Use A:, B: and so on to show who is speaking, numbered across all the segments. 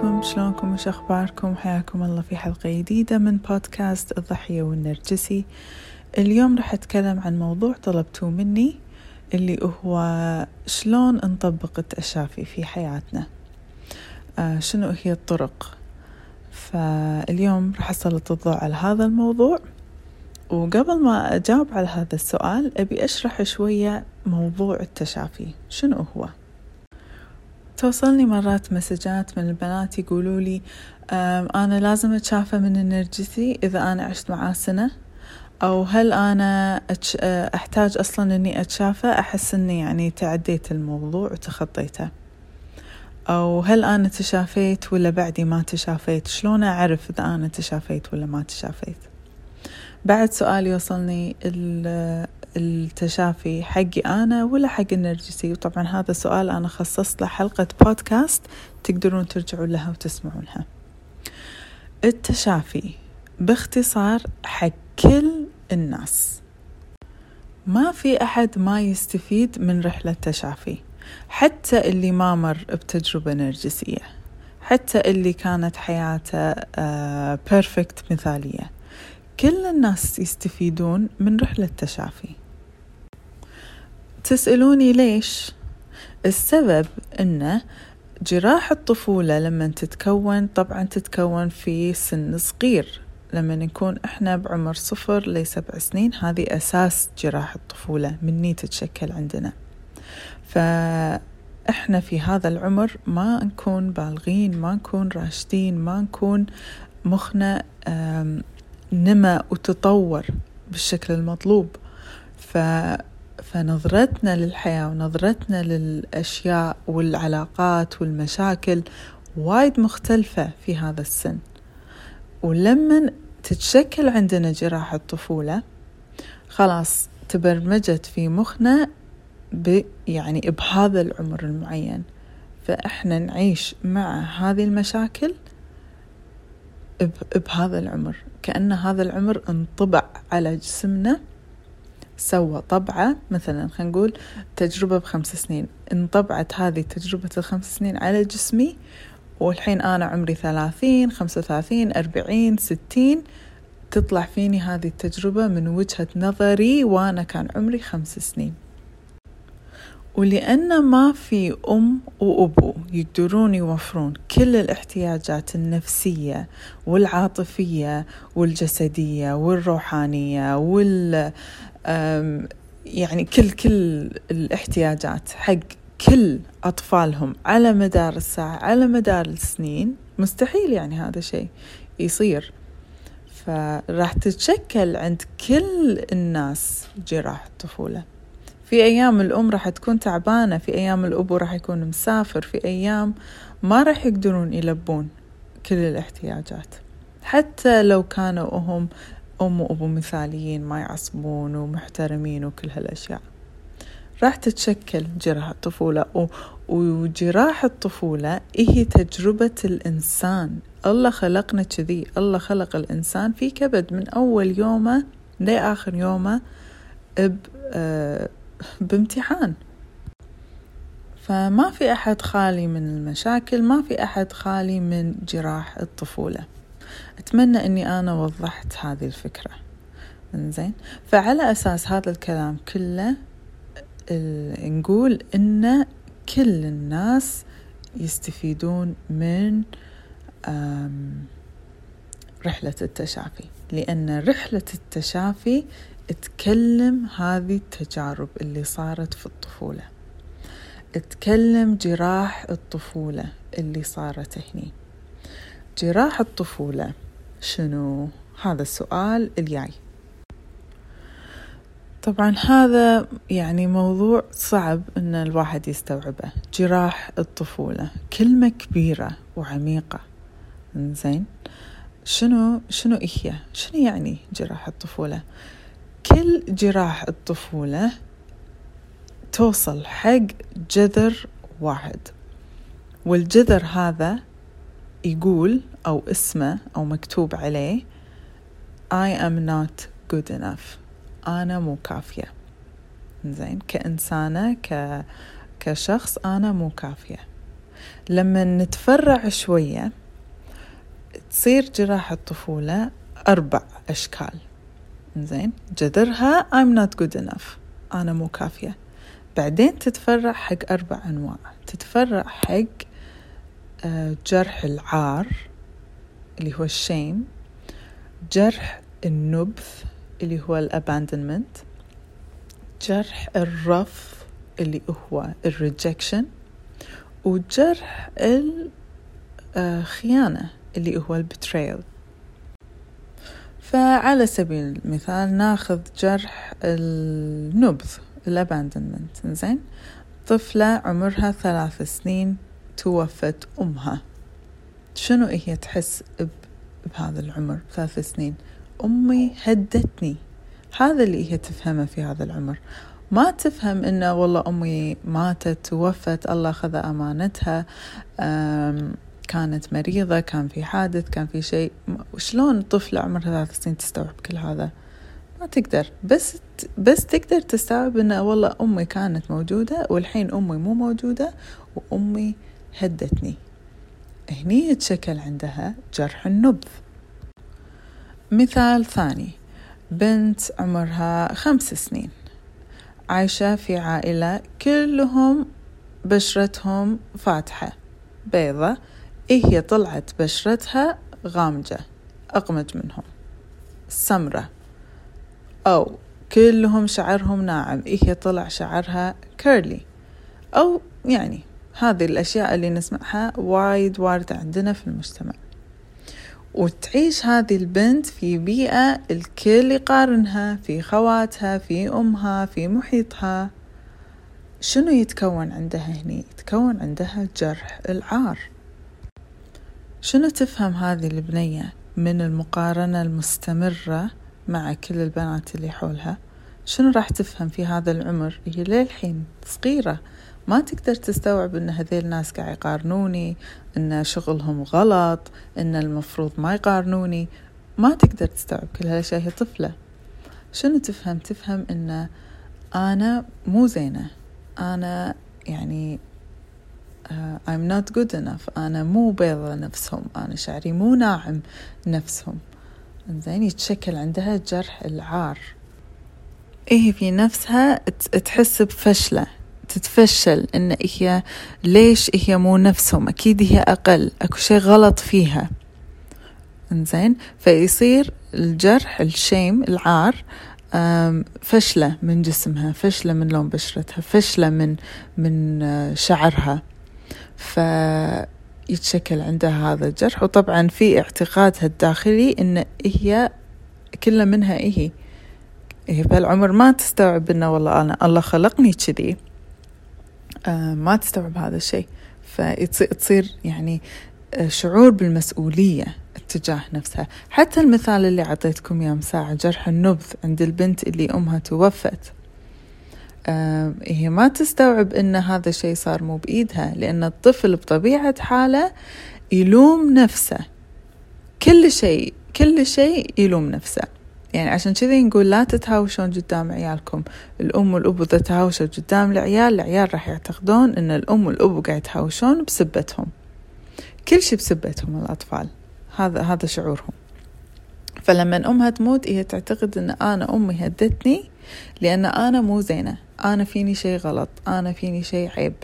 A: عليكم شلونكم؟ وش أخباركم؟ حياكم الله في حلقة جديدة من بودكاست الضحية والنرجسي. اليوم راح أتكلم عن موضوع طلبتوه مني اللي هو شلون نطبق التشافي في حياتنا. آه شنو هي الطرق؟ فاليوم راح أسلط الضوء على هذا الموضوع. وقبل ما أجاوب على هذا السؤال أبي أشرح شوية موضوع التشافي. شنو هو؟ توصلني مرات messages من البنات يقولوا لي أنا لازم أتشافى من النرجسي إذا أنا عشت معاه سنة أو هل أنا أحتاج أصلا أني أتشافى؟ أحس أني يعني تعديت الموضوع وتخطيته. أو هل أنا تشافيت ولا بعدي ما تشافيت؟ شلون أعرف إذا أنا تشافيت ولا ما تشافيت؟ بعد سؤال يوصلني التشافي حقي أنا ولا حق النرجسي. وطبعا هذا سؤال أنا خصصت له حلقة بودكاست تقدرون ترجعون لها وتسمعونها. التشافي باختصار حق كل الناس. ما في أحد ما يستفيد من رحلة تشافي حتى اللي ما مر بتجربة نرجسية حتى اللي كانت حياته بيرفكت uh, مثالية. كل الناس يستفيدون من رحلة تشافي. تسألوني ليش؟ السبب أنه جراح الطفولة لما تتكون طبعا تتكون في سن صغير. لما نكون إحنا بعمر صفر لسبع سنين هذه أساس جراح الطفولة مني تتشكل عندنا. فإحنا في هذا العمر ما نكون بالغين ما نكون راشدين ما نكون مخنا نما وتطور بالشكل المطلوب. ف فنظرتنا للحياة ونظرتنا للأشياء والعلاقات والمشاكل وايد مختلفة في هذا السن. ولما تتشكل عندنا جراحة الطفولة خلاص تبرمجت في مخنا ب يعني بهذا العمر المعين. فإحنا نعيش مع هذه المشاكل بهذا العمر. كأن هذا العمر انطبع على جسمنا سوى طبعة مثلا خلينا نقول تجربة بخمس سنين. انطبعت هذه تجربة الخمس سنين على جسمي والحين أنا عمري ثلاثين خمسة وثلاثين أربعين ستين. تطلع فيني هذه التجربة من وجهة نظري وأنا كان عمري خمس سنين. ولأن ما في أم وأبو يقدرون يوفرون كل الاحتياجات النفسية والعاطفية والجسدية والروحانية وال يعني كل كل الاحتياجات حق كل أطفالهم على مدار الساعة على مدار السنين مستحيل يعني هذا شيء يصير. فراح تتشكل عند كل الناس جراح الطفولة. في أيام الأم راح تكون تعبانة في أيام الأبو راح يكون مسافر في أيام ما راح يقدرون يلبون كل الاحتياجات. حتى لو كانوا هم أم وأبو مثاليين ما يعصبون ومحترمين وكل هالأشياء. راح تتشكل جراح الطفولة و... وجراح الطفولة هي تجربة الإنسان. الله خلقنا كذي. الله خلق الإنسان في كبد من أول يومه لآخر يومه ب... آه... بامتحان. فما في أحد خالي من المشاكل ما في أحد خالي من جراح الطفولة. أتمنى أني أنا وضحت هذه الفكرة. زين فعلى أساس هذا الكلام كله نقول أن كل الناس يستفيدون من رحلة التشافي. لأن رحلة التشافي تكلم هذه التجارب اللي صارت في الطفولة. تكلم جراح الطفولة اللي صارت هني. جراح الطفولة شنو؟ هذا السؤال الجاي. طبعا هذا يعني موضوع صعب إن الواحد يستوعبه. جراح الطفولة كلمة كبيرة وعميقة. زين شنو؟ شنو هي؟ شنو يعني جراح الطفولة؟ كل جراح الطفولة توصل حق جذر واحد والجذر هذا يقول أو اسمه أو مكتوب عليه I am not good enough. أنا مو كافية. زين كإنسانة ك... كشخص أنا مو كافية. لما نتفرع شوية تصير جراحة الطفولة أربع أشكال. زين جذرها I'm not good enough. أنا مو كافية. بعدين تتفرع حق أربع أنواع. تتفرع حق جرح العار اللي هو الشيم جرح النبذ اللي هو الاباندمنت جرح الرفض اللي هو ال rejection وجرح الخيانة اللي هو ال betrayal فعلى سبيل المثال ناخذ جرح النبذ ال abandonment زين طفلة عمرها ثلاث سنين توفت أمها. شنو هي تحس بهذا العمر؟ ثلاث سنين. أمي هدتني. هذا اللي هي تفهمه في هذا العمر. ما تفهم إنه والله أمي ماتت توفت الله خذ أمانتها كانت مريضة كان في حادث كان في شيء. شلون طفلة عمرها ثلاث سنين تستوعب كل هذا؟ ما تقدر. بس بس تقدر تستوعب إنه والله أمي كانت موجودة والحين أمي مو موجودة وأمي هدتني. هني يتشكل عندها جرح النبذ مثال ثاني. بنت عمرها خمس سنين. عايشة في عائلة كلهم بشرتهم فاتحة. بيضة إيه هي طلعت بشرتها غامجة. أقمج منهم. سمرة. أو كلهم شعرهم ناعم. إيه هي طلع شعرها كيرلي أو يعني هذه الأشياء اللي نسمعها وايد واردة عندنا في المجتمع. وتعيش هذه البنت في بيئة الكل يقارنها في خواتها في أمها في محيطها. شنو يتكون عندها هني؟ يتكون عندها جرح العار. شنو تفهم هذه البنية من المقارنة المستمرة مع كل البنات اللي حولها؟ شنو راح تفهم في هذا العمر؟ هي للحين صغيرة. ما تقدر تستوعب إن هذيل الناس قاعد يقارنوني إن شغلهم غلط إن المفروض ما يقارنوني. ما تقدر تستوعب كل هالأشياء. هي طفلة. شنو تفهم؟ تفهم إن أنا مو زينة. أنا يعني uh, I'm not good enough. أنا مو بيضة نفسهم أنا شعري مو ناعم نفسهم. زين يتشكل عندها جرح العار. إيه في نفسها تحس بفشلة تتفشل إن هي ليش هي مو نفسهم؟ أكيد هي أقل أكو شيء غلط فيها. إنزين؟ فيصير الجرح الشيم العار فشلة من جسمها فشلة من لون بشرتها فشلة من من آه، شعرها. فيتشكل عندها هذا الجرح. وطبعا في اعتقادها الداخلي إن هي كل منها هي هي بهالعمر ما تستوعب إنه والله أنا الله خلقني كذي. آه، ما تستوعب هذا الشيء. فتصير يعني آه، شعور بالمسؤولية اتجاه نفسها. حتى المثال اللي عطيتكم يا مساعة جرح النبذ عند البنت اللي أمها توفت. آه هي ما تستوعب أن هذا الشيء صار مو بإيدها لأن الطفل بطبيعة حاله يلوم نفسه. كل شيء كل شيء يلوم نفسه. يعني عشان كذي نقول لا تتهاوشون قدام عيالكم. الأم والأبو إذا تهاوشوا قدام العيال العيال راح يعتقدون أن الأم والأبو قاعد يتهاوشون بسبتهم. كل شيء بسبتهم الأطفال. هذا هذا شعورهم. فلما أمها تموت هي تعتقد أن أنا أمي هدتني لأن أنا مو زينة. أنا فيني شيء غلط. أنا فيني شيء عيب.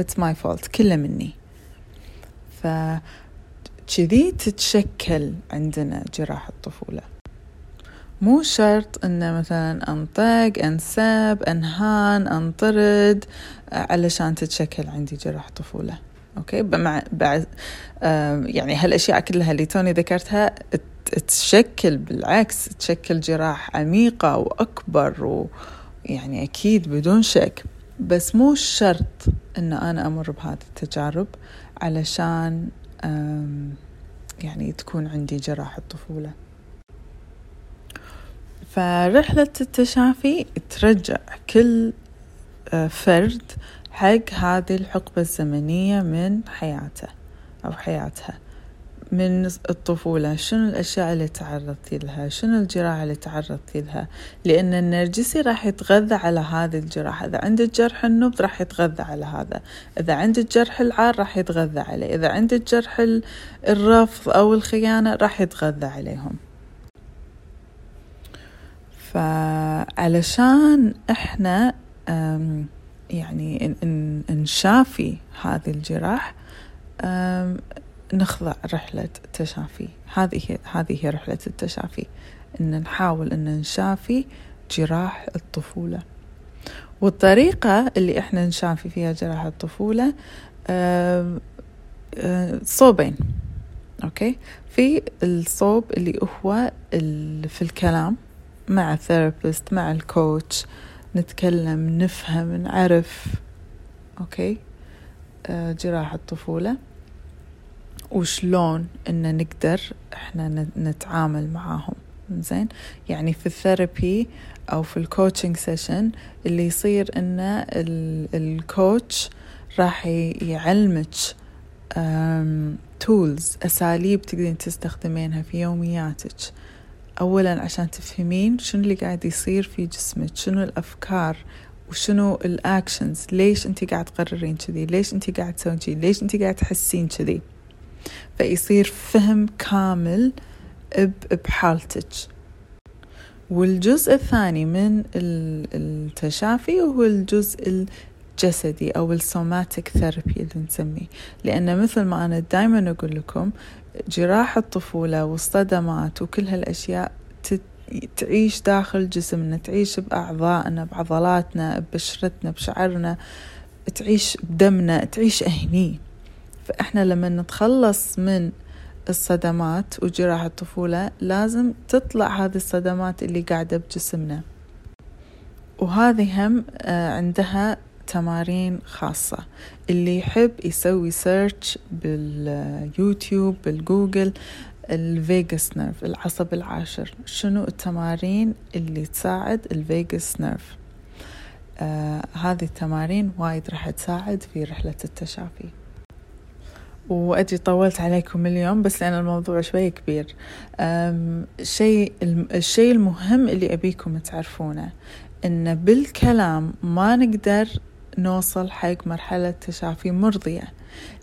A: It's my fault. كله مني. فكذي تتشكل عندنا جراح الطفولة. مو شرط ان مثلا أنطق انسب أنهان أنطرد علشان تتشكل عندي جراح طفولة. أوكي؟ مع بعد يعني هالأشياء كلها اللي توني ذكرتها تشكل بالعكس تشكل جراح عميقة وأكبر ويعني أكيد بدون شك. بس مو شرط إن أنا أمر بهذه التجارب علشان يعني تكون عندي جراح الطفولة. فرحلة التشافي ترجع كل آه، فرد حق هذه الحقبة الزمنية من حياته أو حياتها. من الطفولة شنو الأشياء اللي تعرضتي لها؟ شنو الجراحة اللي تعرضتي لها؟ لأن النرجسي راح يتغذى على هذه الجراحة. إذا عندك جرح النبض راح يتغذى على هذا. إذا عندك جرح العار راح يتغذى عليه. إذا عندك جرح الرفض أو الخيانة راح يتغذى عليهم. فعلشان إحنا يعني نشافي هذه الجراح نخضع رحلة تشافي هذه هي هذه هي رحلة التشافي إن نحاول إن نشافي جراح الطفولة. والطريقة اللي إحنا نشافي فيها جراح الطفولة صوبين okay؟ في الصوب اللي هو في الكلام. مع ال therapist مع ال coach نتكلم نفهم نعرف. okay؟ آه، جراح الطفولة. وشلون إن نقدر إحنا نتعامل معاهم. زين؟ يعني في ال therapy أو في ال coaching session اللي يصير إن ال coach راح يعلمك tools أساليب تقدرين تستخدمينها في يومياتك. اولا عشان تفهمين شنو اللي قاعد يصير في جسمك شنو الأفكار وشنو ال actions ليش انت قاعد تقررين كذي؟ ليش انت قاعد تسوين كذي؟ ليش انت قاعد تحسين كذي؟ فيصير فهم كامل بحالتك. والجزء الثاني من التشافي هو الجزء الجسدي أو ال somatic therapy اللي نسميه. لأن مثل ما أنا دايما أقول لكم جراح الطفولة والصدمات وكل هالأشياء تعيش داخل جسمنا تعيش بأعضائنا بعضلاتنا ببشرتنا بشعرنا تعيش بدمنا تعيش أهني فإحنا لما نتخلص من الصدمات وجراح الطفولة لازم تطلع هذه الصدمات اللي قاعدة بجسمنا. وهذه هم آه، عندها تمارين خاصة. اللي يحب يسوي search باليوتيوب بالجوجل ال vagus nerve العصب العاشر. شنو التمارين اللي تساعد ال vagus nerve آه هذه التمارين وايد راح تساعد في رحلة التشافي. وأدري طولت عليكم اليوم بس لأن الموضوع شوي كبير. الشيء الشيء المهم اللي أبيكم تعرفونه إن بالكلام ما نقدر نوصل حق مرحلة تشافي مرضية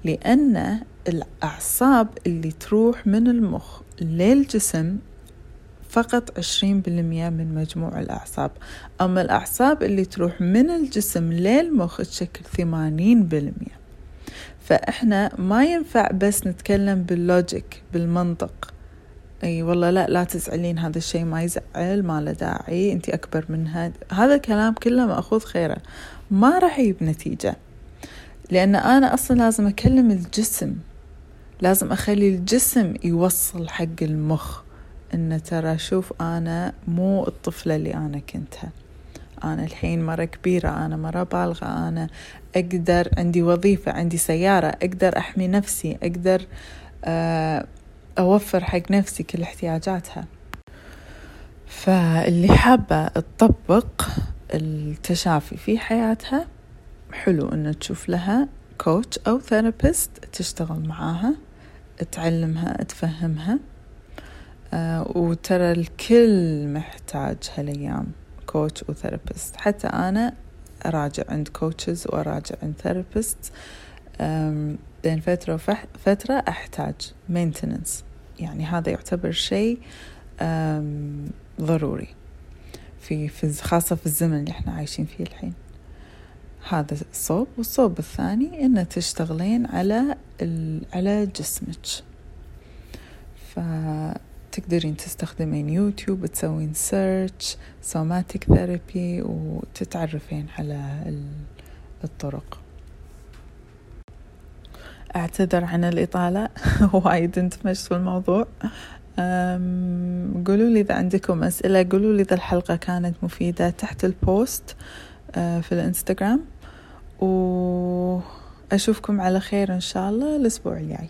A: لأن الأعصاب اللي تروح من المخ للجسم فقط عشرين بالمية من مجموع الأعصاب. أما الأعصاب اللي تروح من الجسم للمخ تشكل ثمانين بالمية. فإحنا ما ينفع بس نتكلم باللوجيك بالمنطق. إي والله لا لا تزعلين هذا الشيء ما يزعل ما له داعي انت أكبر من هذا الكلام كله مأخوذ خيره. ما راح يجيب نتيجة. لأن أنا أصلا لازم أكلم الجسم. لازم أخلي الجسم يوصل حق المخ. انه ترى شوف أنا مو الطفلة اللي أنا كنتها. أنا الحين مرة كبيرة أنا مرة بالغة أنا أقدر عندي وظيفة عندي سيارة أقدر أحمي نفسي أقدر آه، أوفر حق نفسي كل احتياجاتها. فاللي حابة تطبق التشافي في حياتها حلو أن تشوف لها coach أو therapist تشتغل معاها تعلمها تفهمها. آه وترى الكل محتاج هالأيام coach و therapist حتى أنا أراجع عند coaches وأراجع عند therapist بين فترة وفترة أحتاج maintenance يعني هذا يعتبر شيء ضروري في, في خاصة في الزمن اللي إحنا عايشين فيه الحين. هذا الصوب. والصوب الثاني إن تشتغلين على على جسمك. فتقدرين تستخدمين يوتيوب تسوين search somatic therapy وتتعرفين على الطرق. أعتذر عن الإطالة. وايد اندمجت في الموضوع. قولوا لي إذا عندكم أسئلة. قولوا لي إذا الحلقة كانت مفيدة تحت البوست أه، في الإنستغرام. وأشوفكم على خير إن شاء الله الأسبوع الجاي.